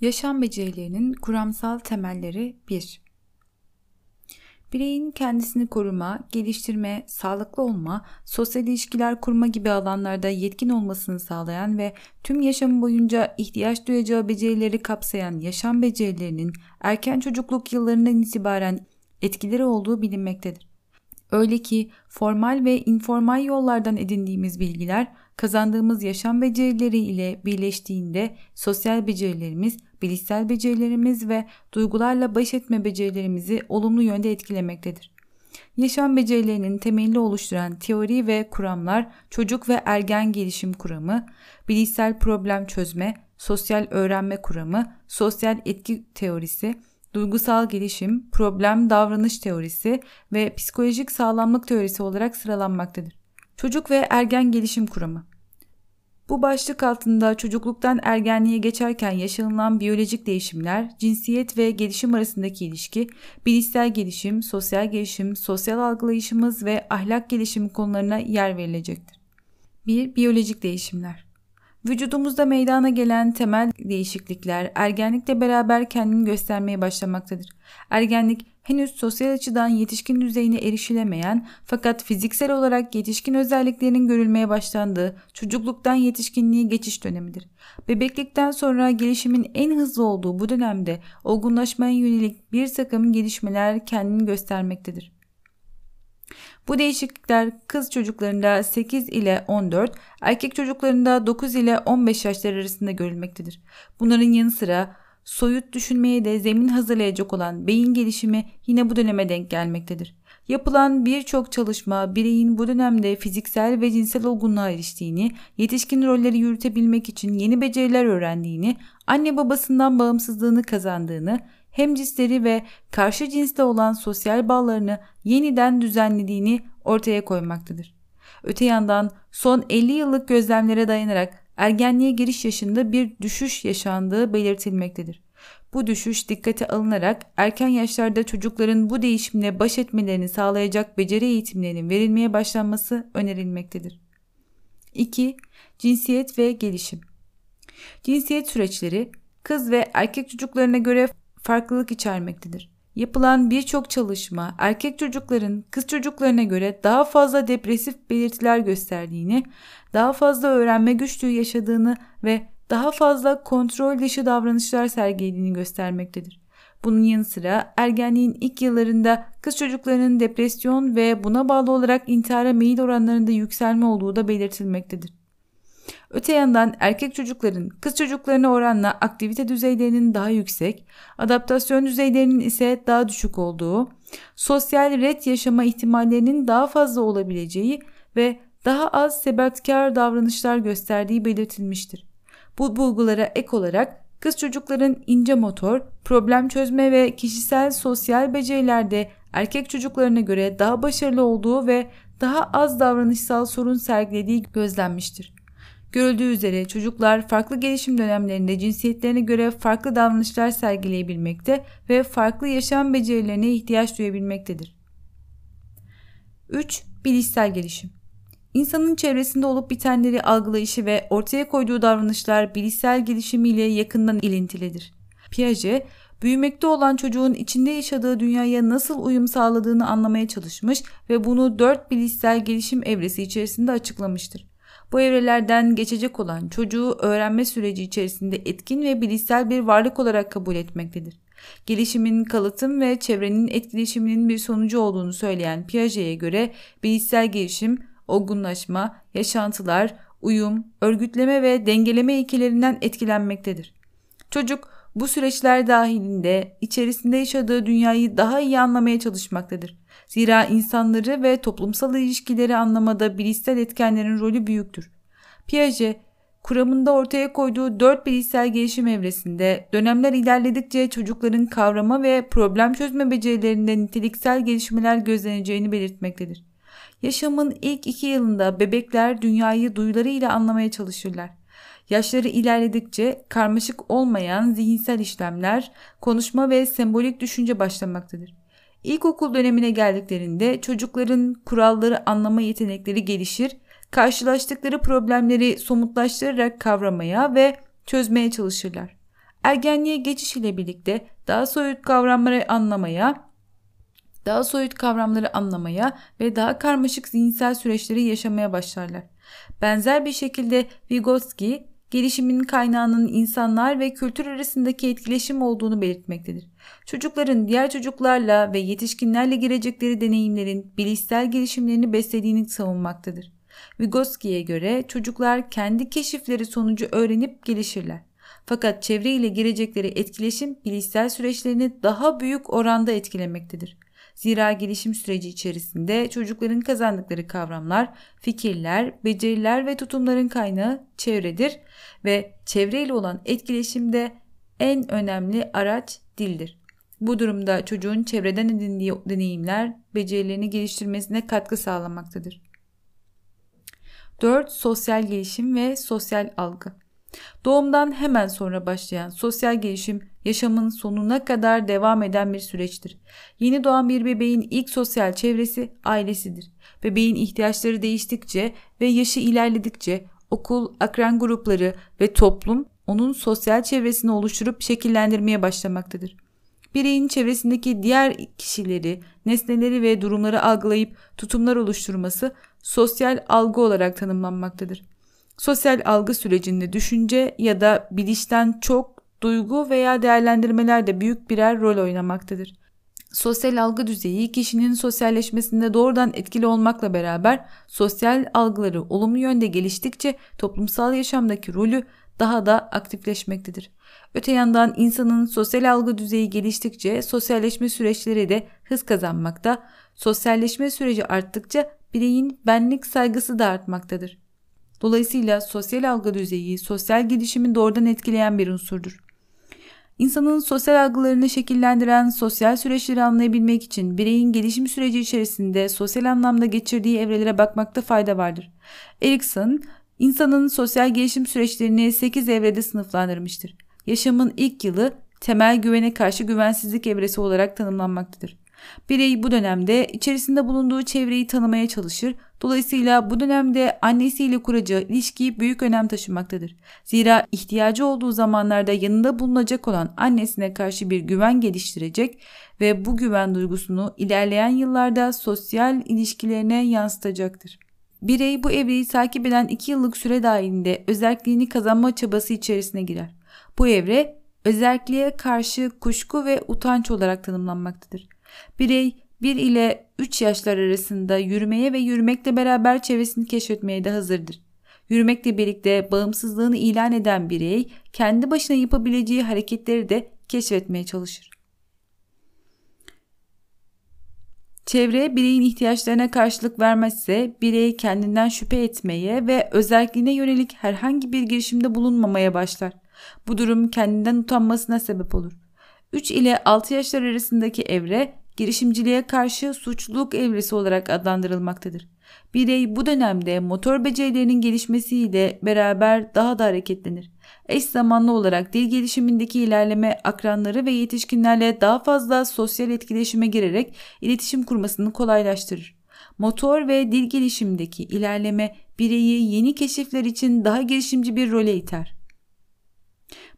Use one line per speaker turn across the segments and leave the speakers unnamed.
Yaşam becerilerinin kuramsal temelleri 1. Bireyin kendisini koruma, geliştirme, sağlıklı olma, sosyal ilişkiler kurma gibi alanlarda yetkin olmasını sağlayan ve tüm yaşamı boyunca ihtiyaç duyacağı becerileri kapsayan yaşam becerilerinin erken çocukluk yıllarından itibaren etkileri olduğu bilinmektedir. Öyle ki formal ve informal yollardan edindiğimiz bilgiler kazandığımız yaşam becerileri ile birleştiğinde sosyal becerilerimiz, bilişsel becerilerimiz ve duygularla baş etme becerilerimizi olumlu yönde etkilemektedir. Yaşam becerilerinin temelini oluşturan teori ve kuramlar çocuk ve ergen gelişim kuramı, bilişsel problem çözme, sosyal öğrenme kuramı, sosyal etki teorisi, duygusal gelişim, problem davranış teorisi ve psikolojik sağlamlık teorisi olarak sıralanmaktadır. Çocuk ve ergen gelişim kuramı bu başlık altında çocukluktan ergenliğe geçerken yaşanılan biyolojik değişimler, cinsiyet ve gelişim arasındaki ilişki, bilişsel gelişim, sosyal gelişim, sosyal algılayışımız ve ahlak gelişimi konularına yer verilecektir. 1. Biyolojik değişimler Vücudumuzda meydana gelen temel değişiklikler ergenlikle beraber kendini göstermeye başlamaktadır. Ergenlik henüz sosyal açıdan yetişkin düzeyine erişilemeyen fakat fiziksel olarak yetişkin özelliklerinin görülmeye başlandığı çocukluktan yetişkinliğe geçiş dönemidir. Bebeklikten sonra gelişimin en hızlı olduğu bu dönemde olgunlaşmaya yönelik bir takım gelişmeler kendini göstermektedir. Bu değişiklikler kız çocuklarında 8 ile 14, erkek çocuklarında 9 ile 15 yaşlar arasında görülmektedir. Bunların yanı sıra soyut düşünmeye de zemin hazırlayacak olan beyin gelişimi yine bu döneme denk gelmektedir. Yapılan birçok çalışma bireyin bu dönemde fiziksel ve cinsel olgunluğa eriştiğini, yetişkin rolleri yürütebilmek için yeni beceriler öğrendiğini, anne babasından bağımsızlığını kazandığını, hem cinsleri ve karşı cinsle olan sosyal bağlarını yeniden düzenlediğini ortaya koymaktadır. Öte yandan son 50 yıllık gözlemlere dayanarak ergenliğe giriş yaşında bir düşüş yaşandığı belirtilmektedir. Bu düşüş dikkate alınarak erken yaşlarda çocukların bu değişimle baş etmelerini sağlayacak beceri eğitimlerinin verilmeye başlanması önerilmektedir. 2. Cinsiyet ve gelişim Cinsiyet süreçleri kız ve erkek çocuklarına göre farklılık içermektedir. Yapılan birçok çalışma erkek çocukların kız çocuklarına göre daha fazla depresif belirtiler gösterdiğini, daha fazla öğrenme güçlüğü yaşadığını ve daha fazla kontrol dışı davranışlar sergilediğini göstermektedir. Bunun yanı sıra ergenliğin ilk yıllarında kız çocuklarının depresyon ve buna bağlı olarak intihara meyil oranlarında yükselme olduğu da belirtilmektedir. Öte yandan erkek çocukların kız çocuklarına oranla aktivite düzeylerinin daha yüksek, adaptasyon düzeylerinin ise daha düşük olduğu, sosyal ret yaşama ihtimallerinin daha fazla olabileceği ve daha az sebatkar davranışlar gösterdiği belirtilmiştir. Bu bulgulara ek olarak kız çocukların ince motor, problem çözme ve kişisel sosyal becerilerde erkek çocuklarına göre daha başarılı olduğu ve daha az davranışsal sorun sergilediği gözlenmiştir. Görüldüğü üzere çocuklar farklı gelişim dönemlerinde cinsiyetlerine göre farklı davranışlar sergileyebilmekte ve farklı yaşam becerilerine ihtiyaç duyabilmektedir. 3. Bilişsel gelişim İnsanın çevresinde olup bitenleri algılayışı ve ortaya koyduğu davranışlar bilişsel gelişimiyle yakından ilintilidir. Piaget, büyümekte olan çocuğun içinde yaşadığı dünyaya nasıl uyum sağladığını anlamaya çalışmış ve bunu dört bilişsel gelişim evresi içerisinde açıklamıştır. Bu evrelerden geçecek olan çocuğu öğrenme süreci içerisinde etkin ve bilişsel bir varlık olarak kabul etmektedir. Gelişimin kalıtım ve çevrenin etkileşiminin bir sonucu olduğunu söyleyen Piaget'e göre bilişsel gelişim, olgunlaşma, yaşantılar, uyum, örgütleme ve dengeleme ilkelerinden etkilenmektedir. Çocuk bu süreçler dahilinde içerisinde yaşadığı dünyayı daha iyi anlamaya çalışmaktadır. Zira insanları ve toplumsal ilişkileri anlamada bilişsel etkenlerin rolü büyüktür. Piaget, kuramında ortaya koyduğu dört bilişsel gelişim evresinde dönemler ilerledikçe çocukların kavrama ve problem çözme becerilerinde niteliksel gelişmeler gözleneceğini belirtmektedir. Yaşamın ilk iki yılında bebekler dünyayı duyularıyla anlamaya çalışırlar. Yaşları ilerledikçe karmaşık olmayan zihinsel işlemler, konuşma ve sembolik düşünce başlamaktadır. İlkokul dönemine geldiklerinde çocukların kuralları anlama yetenekleri gelişir, karşılaştıkları problemleri somutlaştırarak kavramaya ve çözmeye çalışırlar. Ergenliğe geçiş ile birlikte daha soyut kavramları anlamaya, daha soyut kavramları anlamaya ve daha karmaşık zihinsel süreçleri yaşamaya başlarlar. Benzer bir şekilde Vygotsky gelişimin kaynağının insanlar ve kültür arasındaki etkileşim olduğunu belirtmektedir. Çocukların diğer çocuklarla ve yetişkinlerle girecekleri deneyimlerin bilişsel gelişimlerini beslediğini savunmaktadır. Vygotsky'ye göre çocuklar kendi keşifleri sonucu öğrenip gelişirler. Fakat çevre ile girecekleri etkileşim bilişsel süreçlerini daha büyük oranda etkilemektedir. Zira gelişim süreci içerisinde çocukların kazandıkları kavramlar, fikirler, beceriler ve tutumların kaynağı çevredir ve çevreyle olan etkileşimde en önemli araç dildir. Bu durumda çocuğun çevreden edindiği deneyimler becerilerini geliştirmesine katkı sağlamaktadır. 4. Sosyal gelişim ve sosyal algı. Doğumdan hemen sonra başlayan sosyal gelişim yaşamın sonuna kadar devam eden bir süreçtir. Yeni doğan bir bebeğin ilk sosyal çevresi ailesidir. Bebeğin ihtiyaçları değiştikçe ve yaşı ilerledikçe okul, akran grupları ve toplum onun sosyal çevresini oluşturup şekillendirmeye başlamaktadır. Bireyin çevresindeki diğer kişileri, nesneleri ve durumları algılayıp tutumlar oluşturması sosyal algı olarak tanımlanmaktadır. Sosyal algı sürecinde düşünce ya da bilişten çok duygu veya değerlendirmeler de büyük birer rol oynamaktadır. Sosyal algı düzeyi kişinin sosyalleşmesinde doğrudan etkili olmakla beraber sosyal algıları olumlu yönde geliştikçe toplumsal yaşamdaki rolü daha da aktifleşmektedir. Öte yandan insanın sosyal algı düzeyi geliştikçe sosyalleşme süreçleri de hız kazanmakta, sosyalleşme süreci arttıkça bireyin benlik saygısı da artmaktadır. Dolayısıyla sosyal algı düzeyi sosyal gelişimi doğrudan etkileyen bir unsurdur. İnsanın sosyal algılarını şekillendiren sosyal süreçleri anlayabilmek için bireyin gelişim süreci içerisinde sosyal anlamda geçirdiği evrelere bakmakta fayda vardır. Erikson, insanın sosyal gelişim süreçlerini 8 evrede sınıflandırmıştır. Yaşamın ilk yılı temel güvene karşı güvensizlik evresi olarak tanımlanmaktadır. Birey bu dönemde içerisinde bulunduğu çevreyi tanımaya çalışır. Dolayısıyla bu dönemde annesiyle kuracağı ilişki büyük önem taşımaktadır. Zira ihtiyacı olduğu zamanlarda yanında bulunacak olan annesine karşı bir güven geliştirecek ve bu güven duygusunu ilerleyen yıllarda sosyal ilişkilerine yansıtacaktır. Birey bu evreyi takip eden 2 yıllık süre dahilinde özelliğini kazanma çabası içerisine girer. Bu evre özelliğe karşı kuşku ve utanç olarak tanımlanmaktadır. Birey 1 ile 3 yaşlar arasında yürümeye ve yürümekle beraber çevresini keşfetmeye de hazırdır. Yürümekle birlikte bağımsızlığını ilan eden birey kendi başına yapabileceği hareketleri de keşfetmeye çalışır. Çevre bireyin ihtiyaçlarına karşılık vermezse birey kendinden şüphe etmeye ve özelliğine yönelik herhangi bir girişimde bulunmamaya başlar. Bu durum kendinden utanmasına sebep olur. 3 ile 6 yaşlar arasındaki evre girişimciliğe karşı suçluluk evresi olarak adlandırılmaktadır. Birey bu dönemde motor becerilerinin gelişmesiyle beraber daha da hareketlenir. Eş zamanlı olarak dil gelişimindeki ilerleme akranları ve yetişkinlerle daha fazla sosyal etkileşime girerek iletişim kurmasını kolaylaştırır. Motor ve dil gelişimindeki ilerleme bireyi yeni keşifler için daha girişimci bir role iter.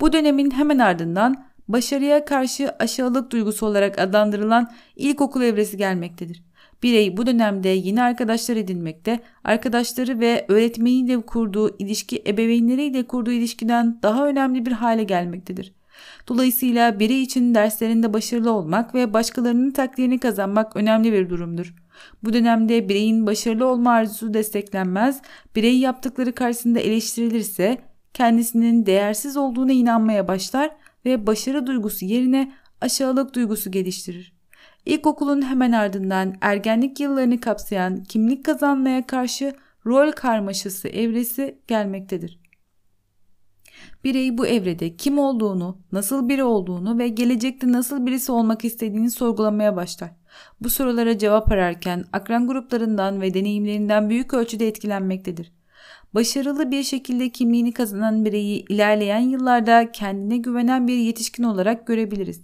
Bu dönemin hemen ardından başarıya karşı aşağılık duygusu olarak adlandırılan ilkokul evresi gelmektedir. Birey bu dönemde yeni arkadaşlar edinmekte, arkadaşları ve öğretmeniyle kurduğu ilişki ebeveynleriyle kurduğu ilişkiden daha önemli bir hale gelmektedir. Dolayısıyla birey için derslerinde başarılı olmak ve başkalarının takdirini kazanmak önemli bir durumdur. Bu dönemde bireyin başarılı olma arzusu desteklenmez, birey yaptıkları karşısında eleştirilirse kendisinin değersiz olduğuna inanmaya başlar ve başarı duygusu yerine aşağılık duygusu geliştirir. İlkokulun hemen ardından ergenlik yıllarını kapsayan kimlik kazanmaya karşı rol karmaşası evresi gelmektedir. Birey bu evrede kim olduğunu, nasıl biri olduğunu ve gelecekte nasıl birisi olmak istediğini sorgulamaya başlar. Bu sorulara cevap ararken akran gruplarından ve deneyimlerinden büyük ölçüde etkilenmektedir. Başarılı bir şekilde kimliğini kazanan bireyi ilerleyen yıllarda kendine güvenen bir yetişkin olarak görebiliriz.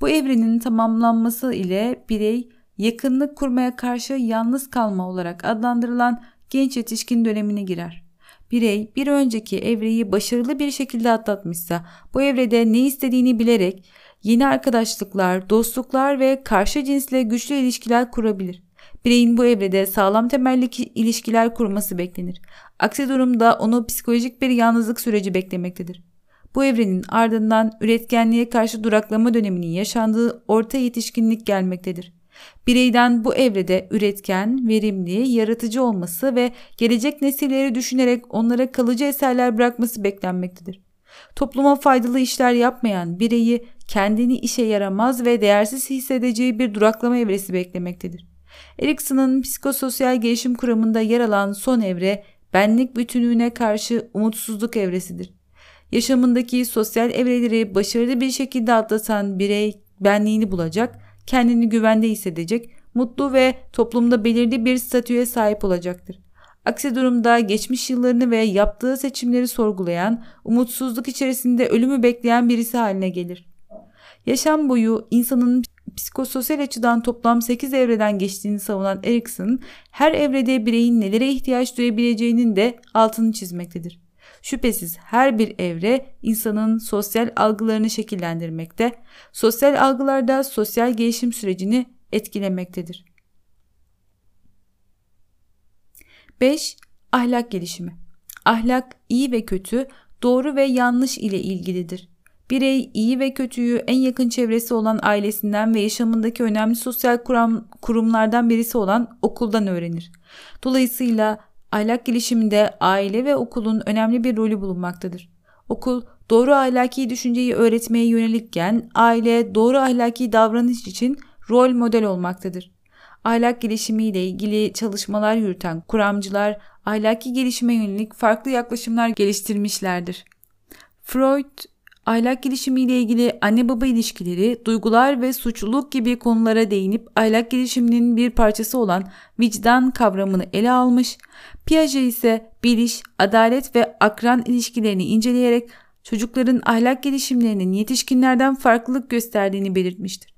Bu evrenin tamamlanması ile birey yakınlık kurmaya karşı yalnız kalma olarak adlandırılan genç yetişkin dönemine girer. Birey bir önceki evreyi başarılı bir şekilde atlatmışsa bu evrede ne istediğini bilerek yeni arkadaşlıklar, dostluklar ve karşı cinsle güçlü ilişkiler kurabilir. Bireyin bu evrede sağlam temelli ilişkiler kurması beklenir. Aksi durumda onu psikolojik bir yalnızlık süreci beklemektedir. Bu evrenin ardından üretkenliğe karşı duraklama döneminin yaşandığı orta yetişkinlik gelmektedir. Bireyden bu evrede üretken, verimli, yaratıcı olması ve gelecek nesilleri düşünerek onlara kalıcı eserler bırakması beklenmektedir. Topluma faydalı işler yapmayan bireyi kendini işe yaramaz ve değersiz hissedeceği bir duraklama evresi beklemektedir. Erikson'un psikososyal gelişim kuramında yer alan son evre benlik bütünlüğüne karşı umutsuzluk evresidir. Yaşamındaki sosyal evreleri başarılı bir şekilde atlatan birey benliğini bulacak, kendini güvende hissedecek, mutlu ve toplumda belirli bir statüye sahip olacaktır. Aksi durumda geçmiş yıllarını ve yaptığı seçimleri sorgulayan, umutsuzluk içerisinde ölümü bekleyen birisi haline gelir. Yaşam boyu insanın psikososyal açıdan toplam 8 evreden geçtiğini savunan Erikson, her evrede bireyin nelere ihtiyaç duyabileceğinin de altını çizmektedir. Şüphesiz her bir evre insanın sosyal algılarını şekillendirmekte, sosyal algılarda sosyal gelişim sürecini etkilemektedir. 5. Ahlak gelişimi. Ahlak iyi ve kötü, doğru ve yanlış ile ilgilidir. Birey iyi ve kötüyü en yakın çevresi olan ailesinden ve yaşamındaki önemli sosyal kuram, kurumlardan birisi olan okuldan öğrenir. Dolayısıyla ahlak gelişiminde aile ve okulun önemli bir rolü bulunmaktadır. Okul doğru ahlaki düşünceyi öğretmeye yönelikken aile doğru ahlaki davranış için rol model olmaktadır. Ahlak gelişimiyle ilgili çalışmalar yürüten kuramcılar ahlaki gelişime yönelik farklı yaklaşımlar geliştirmişlerdir. Freud ahlak gelişimiyle ilgili anne baba ilişkileri, duygular ve suçluluk gibi konulara değinip ahlak gelişiminin bir parçası olan vicdan kavramını ele almış, Piaget ise biliş, adalet ve akran ilişkilerini inceleyerek çocukların ahlak gelişimlerinin yetişkinlerden farklılık gösterdiğini belirtmiştir.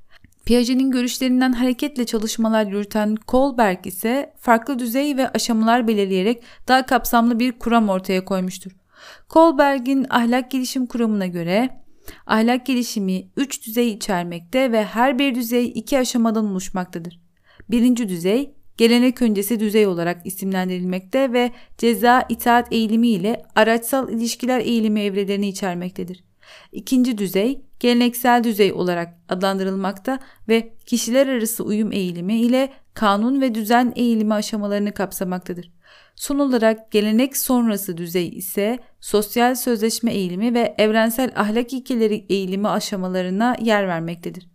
Piaget'in görüşlerinden hareketle çalışmalar yürüten Kohlberg ise farklı düzey ve aşamalar belirleyerek daha kapsamlı bir kuram ortaya koymuştur. Kohlberg'in ahlak gelişim kuramına göre ahlak gelişimi 3 düzey içermekte ve her bir düzey iki aşamadan oluşmaktadır. Birinci düzey gelenek öncesi düzey olarak isimlendirilmekte ve ceza itaat eğilimi ile araçsal ilişkiler eğilimi evrelerini içermektedir. İkinci düzey geleneksel düzey olarak adlandırılmakta ve kişiler arası uyum eğilimi ile kanun ve düzen eğilimi aşamalarını kapsamaktadır. Son olarak gelenek sonrası düzey ise sosyal sözleşme eğilimi ve evrensel ahlak ilkeleri eğilimi aşamalarına yer vermektedir.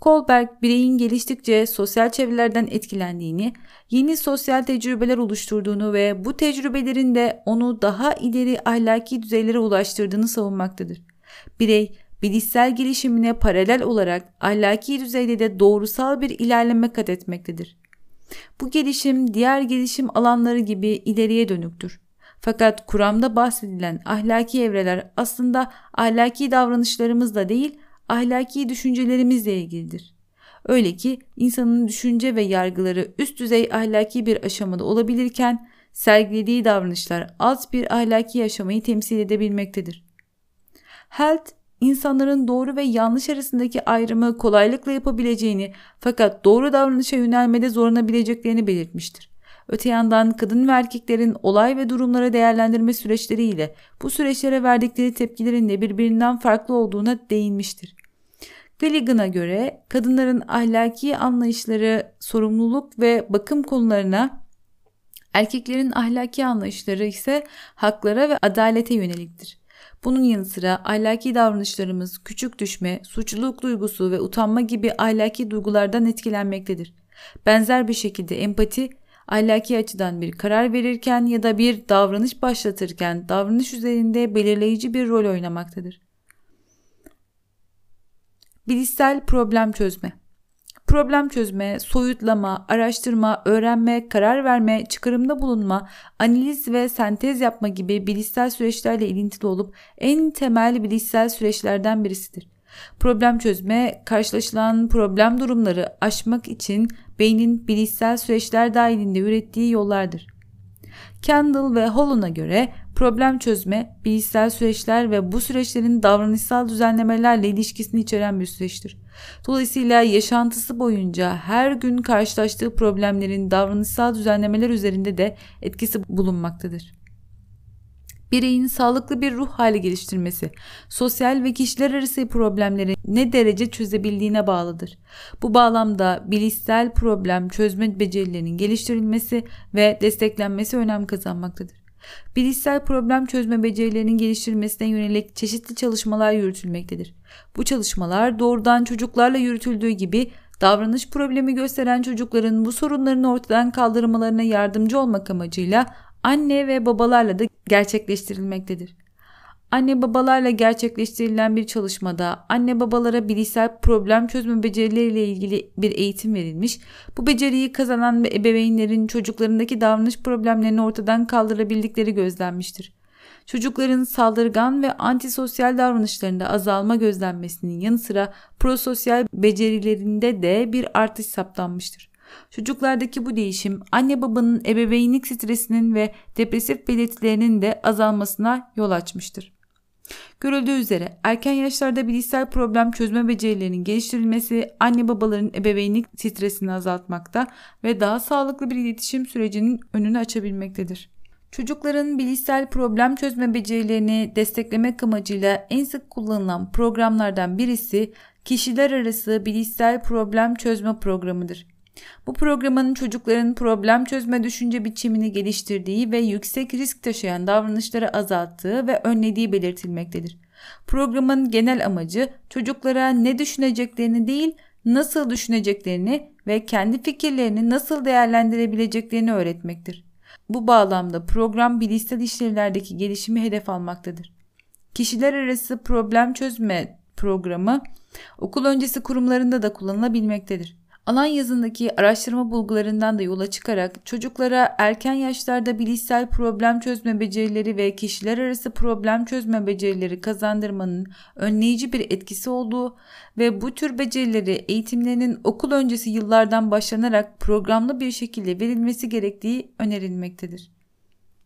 Kohlberg bireyin geliştikçe sosyal çevrelerden etkilendiğini, yeni sosyal tecrübeler oluşturduğunu ve bu tecrübelerin de onu daha ileri ahlaki düzeylere ulaştırdığını savunmaktadır. Birey bilişsel gelişimine paralel olarak ahlaki düzeyde de doğrusal bir ilerleme kat etmektedir. Bu gelişim diğer gelişim alanları gibi ileriye dönüktür. Fakat kuramda bahsedilen ahlaki evreler aslında ahlaki davranışlarımızla değil, ahlaki düşüncelerimizle ilgilidir. Öyle ki insanın düşünce ve yargıları üst düzey ahlaki bir aşamada olabilirken sergilediği davranışlar alt bir ahlaki aşamayı temsil edebilmektedir. Health insanların doğru ve yanlış arasındaki ayrımı kolaylıkla yapabileceğini fakat doğru davranışa yönelmede zorlanabileceklerini belirtmiştir. Öte yandan kadın ve erkeklerin olay ve durumlara değerlendirme süreçleriyle bu süreçlere verdikleri tepkilerin de birbirinden farklı olduğuna değinmiştir. Gilligan'a göre kadınların ahlaki anlayışları sorumluluk ve bakım konularına, erkeklerin ahlaki anlayışları ise haklara ve adalete yöneliktir. Bunun yanı sıra ahlaki davranışlarımız küçük düşme, suçluluk duygusu ve utanma gibi ahlaki duygulardan etkilenmektedir. Benzer bir şekilde empati, ahlaki açıdan bir karar verirken ya da bir davranış başlatırken davranış üzerinde belirleyici bir rol oynamaktadır. Bilişsel problem çözme problem çözme, soyutlama, araştırma, öğrenme, karar verme, çıkarımda bulunma, analiz ve sentez yapma gibi bilişsel süreçlerle ilintili olup en temel bilişsel süreçlerden birisidir. Problem çözme, karşılaşılan problem durumları aşmak için beynin bilişsel süreçler dahilinde ürettiği yollardır. Kendall ve Holland'a göre problem çözme, bilişsel süreçler ve bu süreçlerin davranışsal düzenlemelerle ilişkisini içeren bir süreçtir. Dolayısıyla yaşantısı boyunca her gün karşılaştığı problemlerin davranışsal düzenlemeler üzerinde de etkisi bulunmaktadır bireyin sağlıklı bir ruh hali geliştirmesi, sosyal ve kişiler arası problemleri ne derece çözebildiğine bağlıdır. Bu bağlamda bilişsel problem çözme becerilerinin geliştirilmesi ve desteklenmesi önem kazanmaktadır. Bilişsel problem çözme becerilerinin geliştirilmesine yönelik çeşitli çalışmalar yürütülmektedir. Bu çalışmalar doğrudan çocuklarla yürütüldüğü gibi davranış problemi gösteren çocukların bu sorunların ortadan kaldırmalarına yardımcı olmak amacıyla anne ve babalarla da gerçekleştirilmektedir. Anne babalarla gerçekleştirilen bir çalışmada anne babalara bilişsel problem çözme becerileriyle ilgili bir eğitim verilmiş. Bu beceriyi kazanan ve ebeveynlerin çocuklarındaki davranış problemlerini ortadan kaldırabildikleri gözlenmiştir. Çocukların saldırgan ve antisosyal davranışlarında azalma gözlenmesinin yanı sıra prososyal becerilerinde de bir artış saptanmıştır. Çocuklardaki bu değişim anne babanın ebeveynlik stresinin ve depresif belirtilerinin de azalmasına yol açmıştır. Görüldüğü üzere erken yaşlarda bilişsel problem çözme becerilerinin geliştirilmesi anne babaların ebeveynlik stresini azaltmakta ve daha sağlıklı bir iletişim sürecinin önünü açabilmektedir. Çocukların bilişsel problem çözme becerilerini desteklemek amacıyla en sık kullanılan programlardan birisi kişiler arası bilişsel problem çözme programıdır. Bu programın çocukların problem çözme düşünce biçimini geliştirdiği ve yüksek risk taşıyan davranışları azalttığı ve önlediği belirtilmektedir. Programın genel amacı çocuklara ne düşüneceklerini değil, nasıl düşüneceklerini ve kendi fikirlerini nasıl değerlendirebileceklerini öğretmektir. Bu bağlamda program bilişsel işlevlerdeki gelişimi hedef almaktadır. Kişiler arası problem çözme programı okul öncesi kurumlarında da kullanılabilmektedir. Alan yazındaki araştırma bulgularından da yola çıkarak çocuklara erken yaşlarda bilişsel problem çözme becerileri ve kişiler arası problem çözme becerileri kazandırmanın önleyici bir etkisi olduğu ve bu tür becerileri eğitimlerinin okul öncesi yıllardan başlanarak programlı bir şekilde verilmesi gerektiği önerilmektedir.